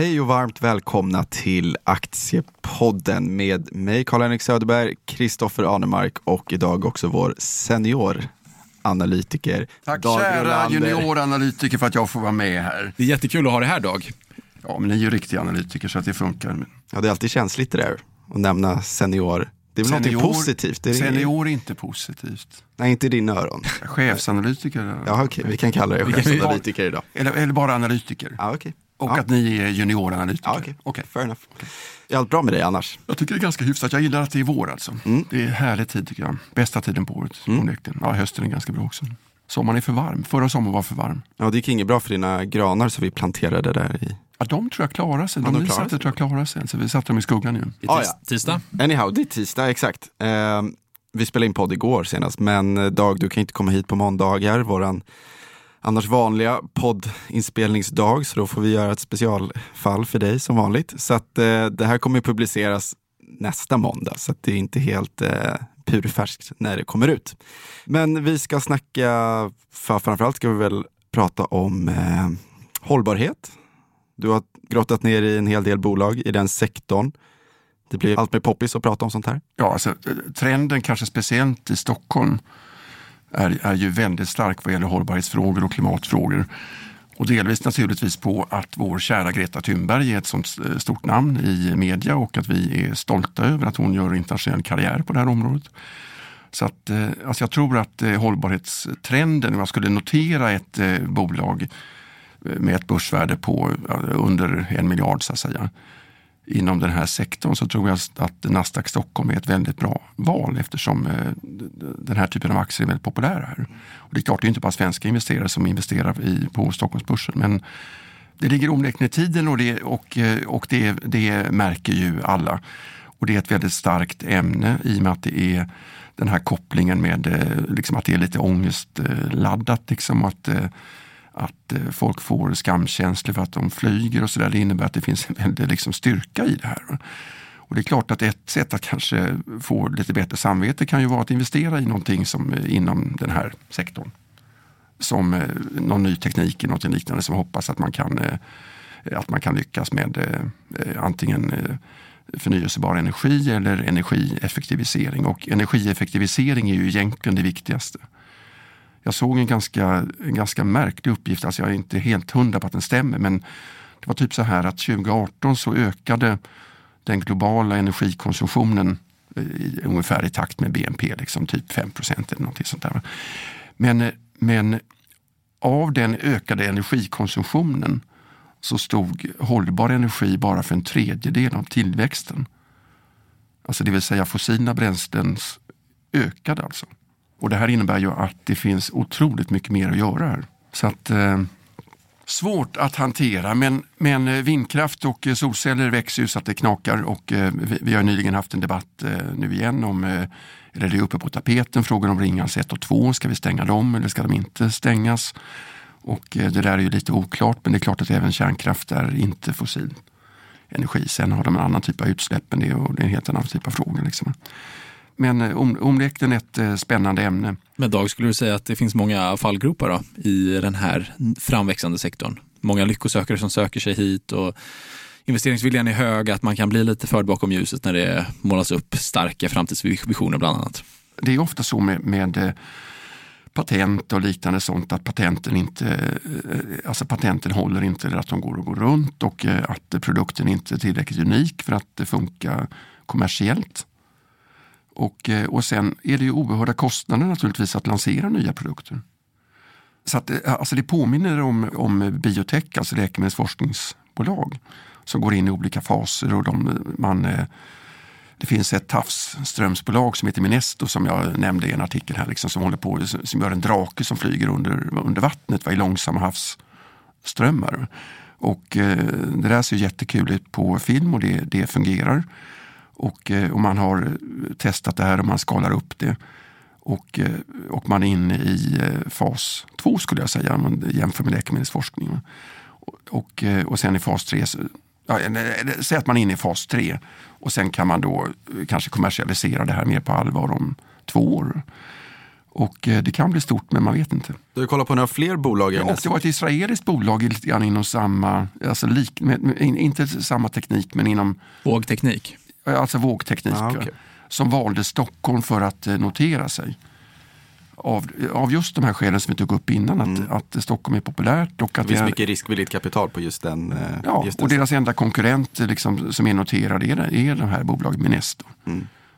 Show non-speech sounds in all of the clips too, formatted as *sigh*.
Hej och varmt välkomna till Aktiepodden med mig Karl-Henrik Söderberg, Kristoffer Anemark och idag också vår senior analytiker Tack Dag kära Rolander. junioranalytiker för att jag får vara med här. Det är jättekul att ha dig här Dag. Ja, men ni är ju riktiga analytiker så att det funkar. Ja, det är alltid känsligt det där att nämna senior. Det är väl någonting positivt? Det är Senior är inte positivt. Nej, inte i dina öron. Chefsanalytiker. Ja, okej, vi kan kalla er kan- chefsanalytiker idag. Eller, eller bara analytiker. Ja, okej. Och ja. att ni är junioranalytiker. Ja, okej. Okej. Fair enough. Är allt bra med dig annars? Jag tycker det är ganska hyfsat. Jag gillar att det är vår alltså. Mm. Det är härlig tid tycker jag. Bästa tiden på året. onekligen. Ja, hösten är ganska bra också. Sommaren är för varm. Förra sommaren var för varm. Ja, det gick inget bra för dina granar som vi planterade där i. Ja, de tror jag klarar sig. Ja, De de ni klarar satte sig. tror jag klarar sig. Så vi satte dem i skuggan nu. I Ah, ja. Tisdag? Anyhow, det är tisdag, exakt. Eh, vi spelade in podd igår senast, men eh, Dag, du kan inte komma hit på måndagar, våran annars vanliga poddinspelningsdag, så då får vi göra ett specialfall för dig som vanligt. Så att eh, det här kommer publiceras nästa måndag, så att det är inte helt eh, purfärskt när det kommer ut. Men vi ska snacka, för framförallt ska vi väl prata om eh, hållbarhet. Du har grottat ner i en hel del bolag i den sektorn. Det blir allt mer poppis att prata om sånt här. Ja, alltså, eh, trenden kanske speciellt i Stockholm är, är ju väldigt stark vad gäller hållbarhetsfrågor och klimatfrågor. Och delvis naturligtvis på att vår kära Greta Thunberg är ett sånt eh, stort namn i media och att vi är stolta över att hon gör internationell karriär på det här området. Så att, eh, alltså jag tror att eh, hållbarhetstrenden, om jag skulle notera ett bolag med ett börsvärde på under en miljard så att säga, inom den här sektorn så tror jag att Nasdaq Stockholm är ett väldigt bra val eftersom eh, den här typen av aktier är väldigt populära här. Och det är klart, det är inte bara svenska investerare som investerar i, på Stockholmsbörsen men det ligger onekligen i tiden och, det, och, eh, och det, det märker ju alla. Och det är ett väldigt starkt ämne i och med att det är den här kopplingen med eh, liksom att det är lite ångestladdat. Liksom, att, att eh, folk får skamkänslor för att de flyger och sådär. Det innebär att det finns en väldig liksom, styrka i det här. Och det är klart att ett sätt att kanske få lite bättre samvete kan ju vara att investera i någonting som eh, inom den här sektorn. Som eh, någon ny teknik eller något liknande som hoppas att man kan, att man kan lyckas med antingen förnyelsebar energi eller energieffektivisering. Och energieffektivisering är ju egentligen det viktigaste. Jag såg en ganska, en ganska märklig uppgift, alltså jag är inte helt hundra på att den stämmer, men det var typ så här att 2018 så ökade den globala energikonsumtionen eh, i, ungefär i takt med BNP, liksom typ 5 procent eller någonting sånt där. Men, men av den ökade energikonsumtionen så stod hållbar energi bara för en tredjedel av tillväxten. Alltså det vill säga fossila bränslen ökade alltså. Och det här innebär ju att det finns otroligt mycket mer att göra här. Så att, eh, svårt att hantera men, men eh, vindkraft och eh, solceller växer ju så att det knakar och eh, vi, vi har nyligen haft en debatt eh, nu igen om, eh, eller det är uppe på tapeten, frågan om Ringhals 1 och 2, ska vi stänga dem eller ska de inte stängas? Och eh, det där är ju lite oklart men det är klart att även kärnkraft är inte fossil energi. Sen har de en annan typ av utsläpp men det och det är en helt annan typ av fråga. Liksom. Men eh, onekligen ett eh, spännande ämne. Men Dag, skulle du säga att det finns många fallgropar då, i den här framväxande sektorn? Många lyckosökare som söker sig hit och investeringsviljan är hög, att man kan bli lite förd bakom ljuset när det målas upp starka framtidsvisioner bland annat. Det är ofta så med, med eh, patent och liknande sånt att patenten inte alltså patenten håller inte eller att de går och går runt och att produkten inte är tillräckligt unik för att det funkar kommersiellt. Och, eh, och sen är det ju oerhörda kostnader naturligtvis att lansera nya produkter. Så att, eh, alltså det påminner om, om biotech, alltså läkemedelsforskningsbolag som går in i olika faser och de, man eh, det finns ett havsströmsbolag som heter Minesto som jag nämnde i en artikel här, liksom, som håller på som gör en drake som flyger under, under vattnet va, i långsamma havsströmmar. Och eh, det där ser jättekul ut på film och det, det fungerar. Och, eh, och man har testat det här och man skalar upp det. Och, eh, och man är inne i eh, fas två skulle jag säga, om man jämför med läkemedelsforskning. Och, och, och sen i fas tre, så- ja, eller- eller säg att man är inne i fas tre och sen kan man då kanske kommersialisera det här mer på allvar om två år. Och det kan bli stort, men man vet inte. Du har kollat på några fler bolag? Ja, och det var ett israeliskt bolag lite grann inom samma, alltså lik, med, med, inte samma teknik, men inom Vågteknik. Alltså vågteknik. Ah, okej. Som valde Stockholm för att eh, notera sig. Av, av just de här skälen som vi tog upp innan, att, att Stockholm är populärt och Det att det finns är, mycket riskvilligt kapital på just den. eh, Ja, just den och deras enda konkurrent eh, liksom, som är noterad är, är det här bolaget Minesto.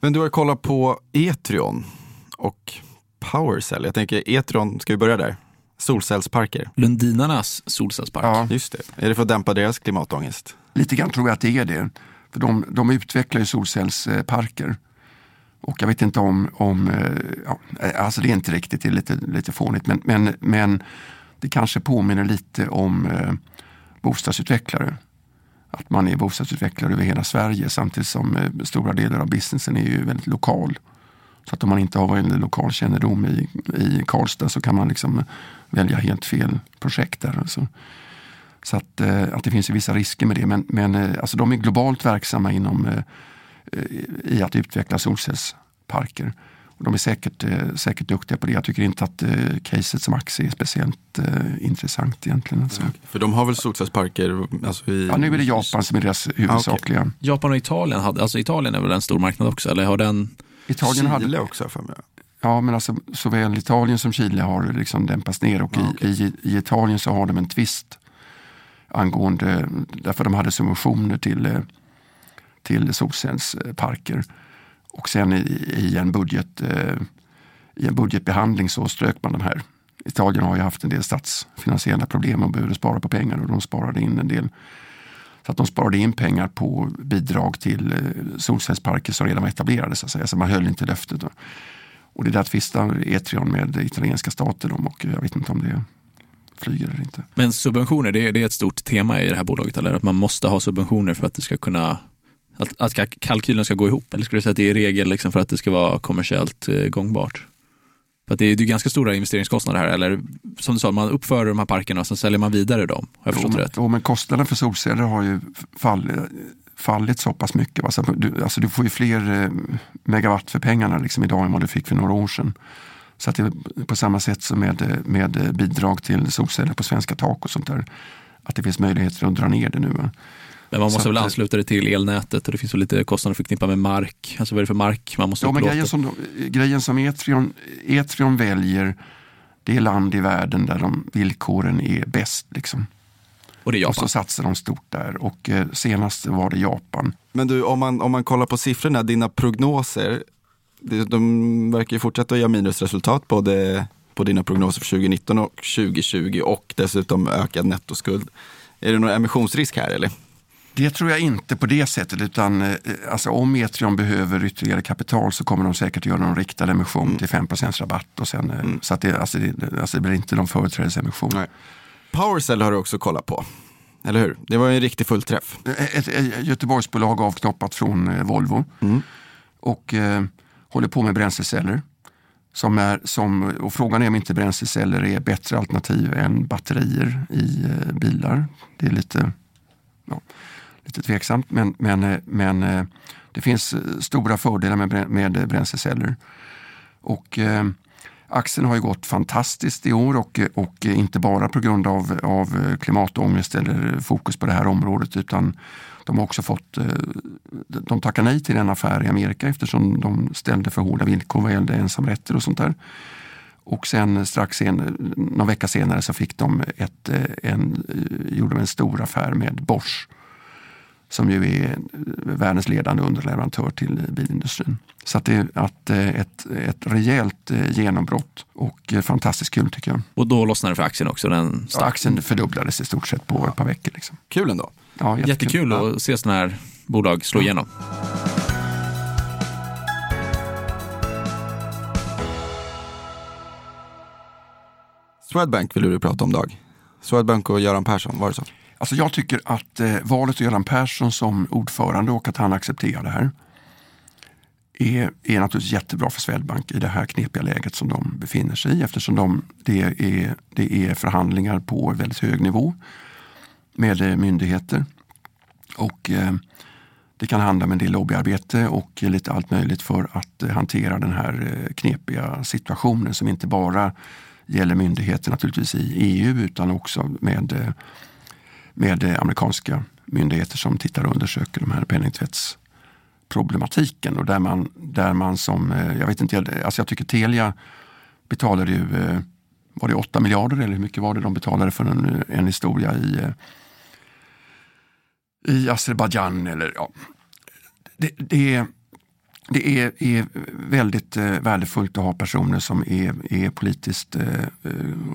Men du har kollat på Etrion och Powercell. Jag tänker Etrion, ska vi börja där? Solcellsparker. Lundinarnas solcellspark. Ja, Just det. Är det för att dämpa deras klimatångest? lite grann tror jag att det är det. För de, de utvecklar ju solcellsparker. Och jag vet inte om, om eh, ja, eh, alltså det är inte riktigt, det är lite, lite fånigt, men, men, men det kanske påminner lite om eh, bostadsutvecklare. Att man är bostadsutvecklare över hela Sverige samtidigt som eh, stora delar av businessen är ju väldigt lokal. Så att om man inte har en lokal kännedom i, i Karlstad så kan man liksom välja helt fel projekt där. Alltså. Så att, eh, att det finns ju vissa risker med det. Men, men eh, alltså de är globalt verksamma inom, eh, i att utveckla solcellsparker. Och de är säkert, eh, säkert duktiga på det. Jag tycker inte att eh, caset som aktie är speciellt eh, intressant egentligen. Alltså. För de har väl solcellsparker? Alltså i, Ja, nu är det Japan som är deras huvudsakliga. Japan och Italien, hade, alltså Italien är väl en stor marknad också? Eller har den... Italien Chile hade, också för mig. ja, men alltså, såväl Italien som Chile har liksom dämpats ner och Ja, i, okej. i, i Italien så har de en tvist angående, därför de hade subventioner till, eh, till solcellsparker. Och sen i, i, en budget, eh, i en budgetbehandling så strök man de här. Italien har ju haft en del statsfinansiella problem och behövde spara på pengar och de sparade in en del. Så att de sparade in pengar på bidrag till eh, solcellsparker som redan var etablerade. Så, att säga. så man höll inte löftet. Och det där tvistar Etrion med italienska staten om och jag vet inte om det flyger eller inte. Men subventioner, det är, det är ett stort tema i det här bolaget, eller? Att man måste ha subventioner för att det ska kunna att, att ka- kalkylen ska gå ihop? Eller skulle du säga att det är regel liksom för att det ska vara kommersiellt eh, gångbart? För att det är, det är ganska stora investeringskostnader här, eller som du sa, man uppför de här parkerna och sen säljer man vidare dem. Har jag Jo, men, rätt? jo, men kostnaden för solceller har ju fall, fallit så pass mycket. va. Så du, alltså du får ju fler eh, megawatt för pengarna liksom idag än vad du fick för några år sedan. Så att det är på samma sätt som med, eh, med eh, bidrag till solceller på svenska tak och sånt där. Att det finns möjligheter att dra ner det nu. va. Men man måste så väl att- ansluta det till elnätet och det finns väl lite kostnader förknippade med mark. Alltså vad är det för mark man måste Ja, men upplåta? grejen som, de- grejen som Etrion, Etrion väljer det är land i världen där de villkoren är bäst. Liksom. Och det är Och så Japan. satsar de stort där. Och eh, senast var det Japan. Men du, om man, om man kollar på siffrorna, dina prognoser, de verkar ju fortsätta att göra minusresultat både på dina prognoser för 2019 och 2020 och dessutom ökad nettoskuld. Är det någon emissionsrisk här eller? Det tror jag inte på det sättet. Utan eh, alltså, om Etrion behöver ytterligare kapital så kommer de säkert göra en riktad emission till 5 rabatt. Och sen, eh, Så att det, alltså, det, alltså, det blir inte någon företrädesemission. Nej. Powercell har du också kollat på, eller hur? Det var ju en riktig fullträff. Ett, ett Göteborgsbolag avknoppat från eh, Volvo Mm. och eh, håller på med bränsleceller. Som är, som, och frågan är om inte bränsleceller är bättre alternativ än batterier i eh, bilar. Det är lite, ja, lite tveksamt men, men, eh, men eh, det finns eh, stora fördelar med, med bränsleceller. Och, eh, aktien har ju gått fantastiskt i år och, eh, och inte bara på grund av, av eh, klimatångest eller fokus på det här området utan de har också fått, eh, de tackar nej till en affär i Amerika eftersom de ställde för hårda villkor vad gällde ensamrätter och sånt där. Och sen strax sen, någon vecka senare så fick de ett, eh, en, eh, gjorde de en stor affär med Bosch som ju är världens ledande underleverantör till bilindustrin. Så att det är att ett, ett rejält genombrott och fantastiskt kul tycker jag. Och då lossnar det för aktien också. Den Så aktien fördubblades i stort sett på ett par veckor. Liksom. Kul ändå. Ja, jättekul. Jättekul att se sådana här bolag slå igenom. Swedbank vill du prata om Dag. Swedbank och Göran Persson, var det så? Alltså jag tycker att eh, valet av Göran Persson som ordförande och att han accepterar det här är, är naturligtvis jättebra för Swedbank i det här knepiga läget som de befinner sig i eftersom de, det, är, det är förhandlingar på väldigt hög nivå med eh, myndigheter. Och eh, Det kan handla om en del lobbyarbete och lite allt möjligt för att eh, hantera den här knepiga situationen som inte bara gäller myndigheter naturligtvis i EU utan också med, med amerikanska myndigheter som tittar och undersöker de här penningtvättsproblematiken och där man, där man som, jag vet inte, alltså jag tycker Telia betalade ju, var det 8 miljarder eller hur mycket var det de betalade för en, en historia i, i Azerbajdzjan eller ja. Det, det, det är, är väldigt eh, värdefullt att ha personer som är, är politiskt eh,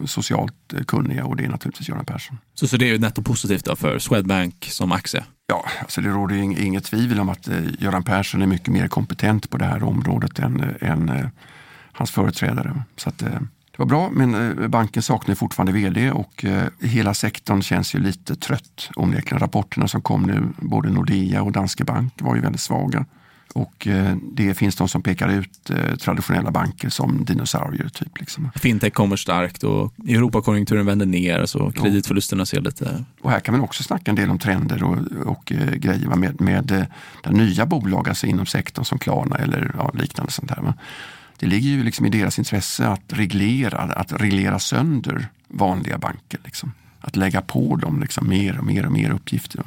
socialt kunniga och det är naturligtvis Göran Persson. Så, så det är netto positivt då för Swedbank som aktie? Ja, alltså det råder inget tvivel om att eh, Göran Persson är mycket mer kompetent på det här området än, än eh, hans företrädare. Så att, eh, det var bra, men eh, banken saknar fortfarande vd och eh, hela sektorn känns ju lite trött onekligen. Rapporterna som kom nu, både Nordea och Danske Bank var ju väldigt svaga. Och eh, det finns de som pekar ut traditionella banker som dinosaurier. Typ, liksom. Fintech kommer starkt och Europakonjunkturen vänder ner så kreditförlusterna ser lite... Och här kan man också snacka en del om trender och, och grejer med, med den nya bolag alltså inom sektorn som Klarna eller ja, liknande sånt här det ligger ju liksom i deras intresse att reglera, att reglera sönder vanliga banker. Liksom. Att lägga på dem liksom mer och mer och mer uppgifter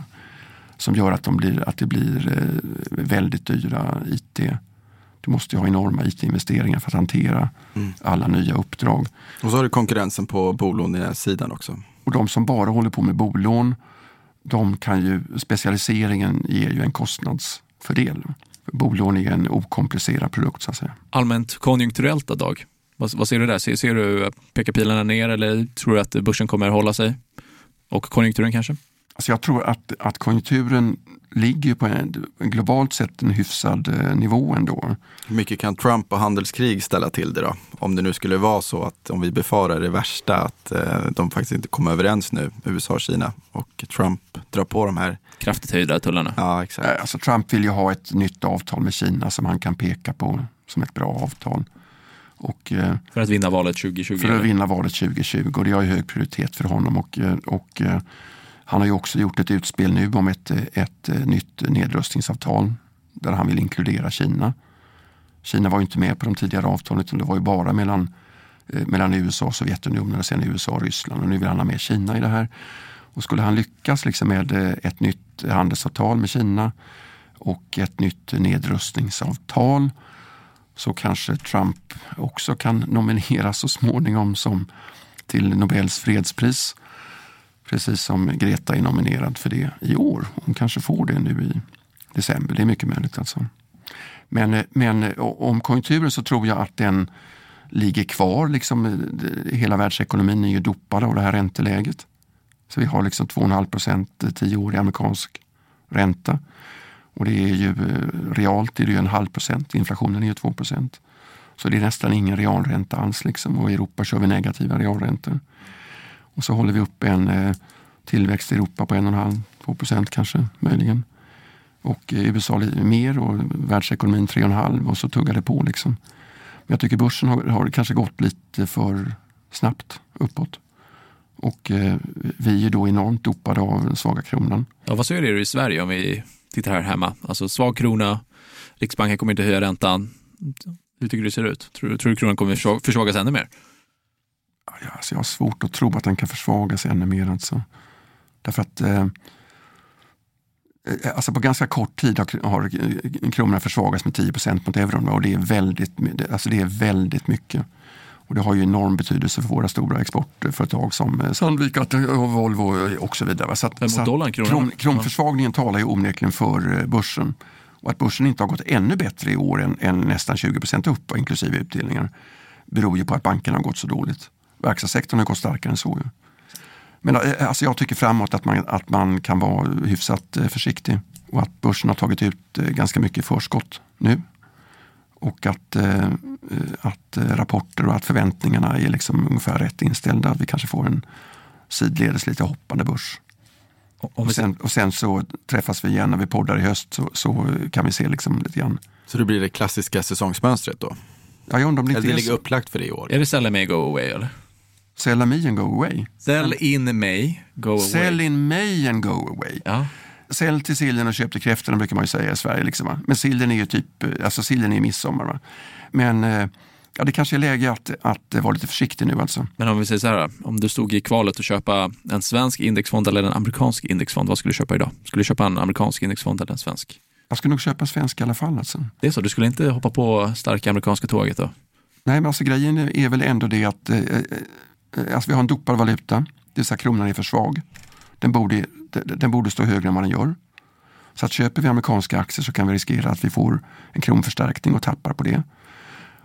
som gör att, de blir, att det blir eh, väldigt dyra IT. Du måste ju ha enorma IT-investeringar för att hantera mm. alla nya uppdrag. Och så har du konkurrensen på bolånesidan också. Och de som bara håller på med bolån, de kan ju, specialiseringen ger ju en kostnadsfördel bolån är en okomplicerad produkt så att säga. Allmänt konjunkturellt då, Dag? Vad, vad ser du där? Ser, ser du peka-pilarna ner eller tror du att börsen kommer hålla sig? Och konjunkturen kanske? Alltså jag tror att, att konjunkturen ligger på en, globalt sett en hyfsad eh, nivå ändå. Hur mycket kan Trump och handelskrig ställa till det då? Om det nu skulle vara så att om vi befarar det värsta att eh, de faktiskt inte kommer överens nu, USA och Kina och Trump drar på de här kraftigt höjda tullarna. Ja, exakt. Eh, alltså Trump vill ju ha ett nytt avtal med Kina som han kan peka på som ett bra avtal. Och, eh, för att vinna valet 2020? För att vinna valet 2020 och det har ju hög prioritet för honom. Och, och han har ju också gjort ett utspel nu om ett, ett nytt nedrustningsavtal där han vill inkludera Kina. Kina var ju inte med på de tidigare avtalen utan det var ju bara mellan, eh, mellan USA och Sovjetunionen och sen USA och Ryssland. Och nu vill han ha med Kina i det här. Och skulle han lyckas liksom med eh, ett nytt handelsavtal med Kina och ett nytt nedrustningsavtal så kanske Trump också kan nomineras så småningom som till Nobels fredspris. Precis som Greta är nominerad för det i år. Hon kanske får det nu i december. Det är mycket möjligt. Alltså. Men, eh, men eh, om konjunkturen så tror jag att den ligger kvar. Liksom, hela världsekonomin är ju dopad av det här ränteläget. Så vi har liksom 2,5 procent eh, tioårig amerikansk ränta. Och det är ju eh, realt är det ju en halv procent, inflationen är ju 2 procent. Så det är nästan ingen realränta alls liksom. och i Europa kör vi negativa realräntor. Och så håller vi upp en eh, tillväxt i Europa på 1,5-2 procent kanske, möjligen. Och i USA mer och världsekonomin 3,5 och så tuggar det på. Liksom. Men jag tycker börsen har, har kanske gått lite för snabbt uppåt. Och eh, vi är då enormt dopade av den svaga kronan. Ja, vad säger du i Sverige om vi tittar här hemma? Alltså svag krona, Riksbanken kommer inte höja räntan. Hur tycker du det ser ut? Tror, tror du kronan kommer försvagas ännu mer? Ja, alltså jag har svårt att tro att den kan försvagas ännu mer. Alltså. Därför att eh, eh alltså på ganska kort tid har, har kronan försvagats med 10% mot euron och det är, väldigt, alltså det är väldigt mycket. Och det har ju enorm betydelse för våra stora exportföretag som eh, Sandvik och Volvo och så vidare. Så att, så dollarn, kron, kronförsvagningen talar ju onekligen för eh, börsen. Och att börsen inte har gått ännu bättre i år än, än nästan 20% upp, inklusive utdelningar, beror ju på att bankerna har gått så dåligt. Verkstadssektorn har gått starkare än så. Men eh, alltså jag tycker framåt att man, att man kan vara hyfsat eh, försiktig och att börsen har tagit ut eh, ganska mycket förskott nu. Och att, att rapporter och att förväntningarna är liksom ungefär rätt inställda. Att vi kanske får en sidledes lite hoppande börs. Och sen, och sen, så träffas vi igen när vi poddar i höst så, så kan vi se liksom lite grann. Så det blir det klassiska säsongsmönstret då? Ja, jag undrar om det, eller det ligger upplagt för det i år. Är det Sell Me Go Away eller? Sell Me and Go Away. Sell in May, Go Away. Sell in May and Go Away. Ja. Sälj till sillen och köp till kräftorna brukar man ju säga i Sverige. Liksom? Men sillen är ju typ, alltså sillen är midsommar. Va? Men eh, ja, det kanske är läge att, att vara lite försiktig nu alltså. Men om vi säger så här, om du stod i kvalet att köpa en svensk indexfond eller en amerikansk indexfond, vad skulle du köpa idag? Skulle du köpa en amerikansk indexfond eller en svensk? Jag skulle nog köpa svensk i alla fall. Alltså. Det är så, du skulle inte hoppa på starka amerikanska tåget då? Nej, men alltså grejen är väl ändå det att eh, eh, alltså vi har en dopad valuta, det vill säga kronan är för svag. Den borde, den borde stå högre än vad den gör. Så att köper vi amerikanska aktier så kan vi riskera att vi får en kronförstärkning och tappar på det.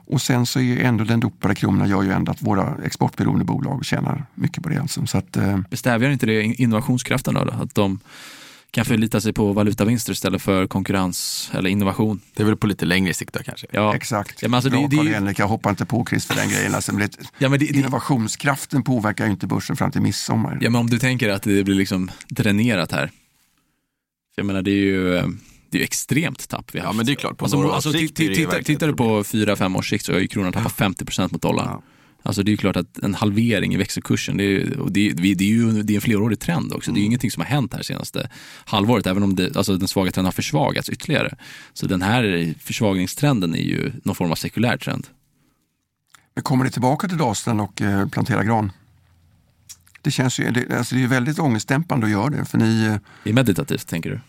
Och sen så är ändå den dopade kronan gör ju ändå att våra exportberoende bolag tjänar mycket på det. Alltså. Så att, eh... Bestävjar inte det innovationskraften då? då? Att de kan förlita sig på valutavinster istället för konkurrens eller innovation. Det är väl på lite längre sikt då kanske? Ja. Exakt. Ja, men alltså, Bra, det, det, jag hoppar inte på Chris för den grejen. Alltså, det, ja, men det, innovationskraften påverkar ju inte börsen fram till midsommar. Ja, men om du tänker att det blir liksom dränerat här. Jag menar, det är ju det är extremt tapp vi har Ja, men det är klart. På alltså, alltså, tittar du på fyra, fem års sikt så har ju kronan tappat 50 procent mot dollarn. Ja. Alltså det är klart att en halvering i växelkursen, det är, det, är, det är ju det är en flerårig trend också. Mm. Det är ju mm. ingenting som har hänt här senaste halvåret, även om det, alltså den svaga trenden har försvagats ytterligare. Så den här försvagningstrenden är ju någon form av sekulär trend. Men kommer ni tillbaka till Dalsland och eh, plantera gran? Det känns ju, det, alltså det är väldigt ångestdämpande att göra det. För ni, eh, det är meditativt, tänker du?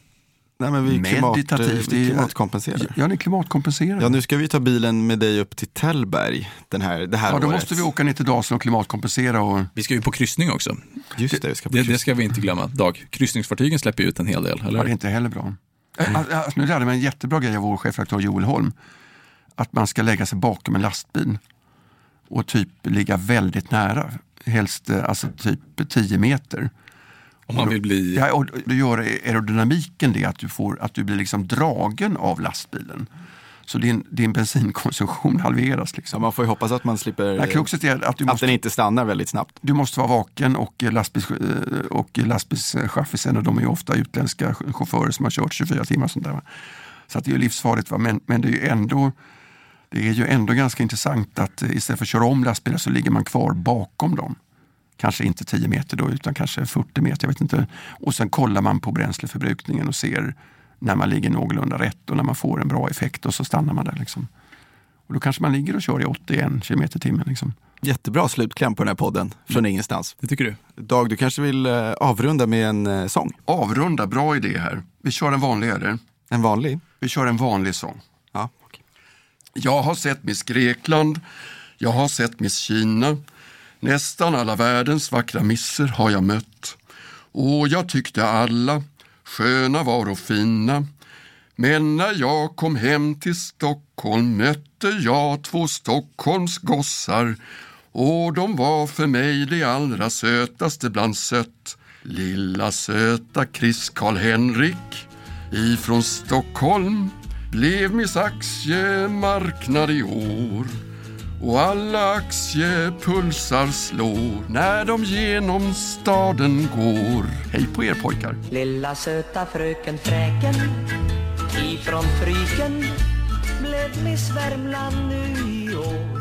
Nej, men vi Meditativt. Klimat, vi klimatkompenserar. Ja, ni klimatkompenserar. Ja, nu ska vi ta bilen med dig upp till Tällberg den här, det här Ja, då året. måste vi åka ner till Dalsland och klimatkompensera. Och... Vi ska ju på kryssning också. Just det, vi ska på det, det ska vi inte glömma. Dag. Kryssningsfartygen släpper ut en hel del, eller? Ja, det är inte heller bra. Mm. Alltså, nu lärde mig en jättebra grej av vår chefredaktör Joel Holm. Att man ska lägga sig bakom en lastbil och typ ligga väldigt nära. Helst eh, alltså typ 10 meter. Om man vill bli... Ja, och då gör aerodynamiken det att du, får, att du blir liksom dragen av lastbilen. Så din, din bensinkonsumtion *laughs* halveras. Liksom. Ja, man får ju hoppas att man slipper... Nej, kruxet är att, du att den inte stannar väldigt snabbt. Du måste vara vaken och, lastbils, och lastbilschaffisen, de är ju ofta utländska chaufförer som har kört 24 timmar. Sånt där. Så att det är livsfarligt. Va? Men, men det är ju ändå det är ju ändå ganska intressant att istället för att köra om lastbilar så ligger man kvar bakom dem kanske inte 10 meter då, utan kanske 40 meter. Jag vet inte. Och sen kollar man på bränsleförbrukningen och ser när man ligger någorlunda rätt och när man får en bra effekt och så stannar man där. Liksom. Och då kanske man ligger och kör i 81 km i timmen. Liksom. Jättebra slutkläm på den här podden, från ingenstans. Det tycker du? Dag, du kanske vill eh, avrunda med en eh, sång? Avrunda, bra idé här. Vi kör en vanlig eller? En vanlig? Vi kör en vanlig sång. Ja, okay. Jag har sett Miss Grekland, jag har sett Miss Kina, Nästan alla världens vackra misser har jag mött. Och jag tyckte alla sköna var och fina. Men när jag kom hem till Stockholm mötte jag två Stockholms gossar och de var för mig det allra sötaste bland sött. Lilla söta Chris Karl-Henrik ifrån Stockholm blev Miss Aktiemarknad i år och alla aktiepulsar slår när de genom staden går. Hej på er pojkar! Lilla söta fröken Fräken ifrån Fryken blev Miss Värmland nu i år.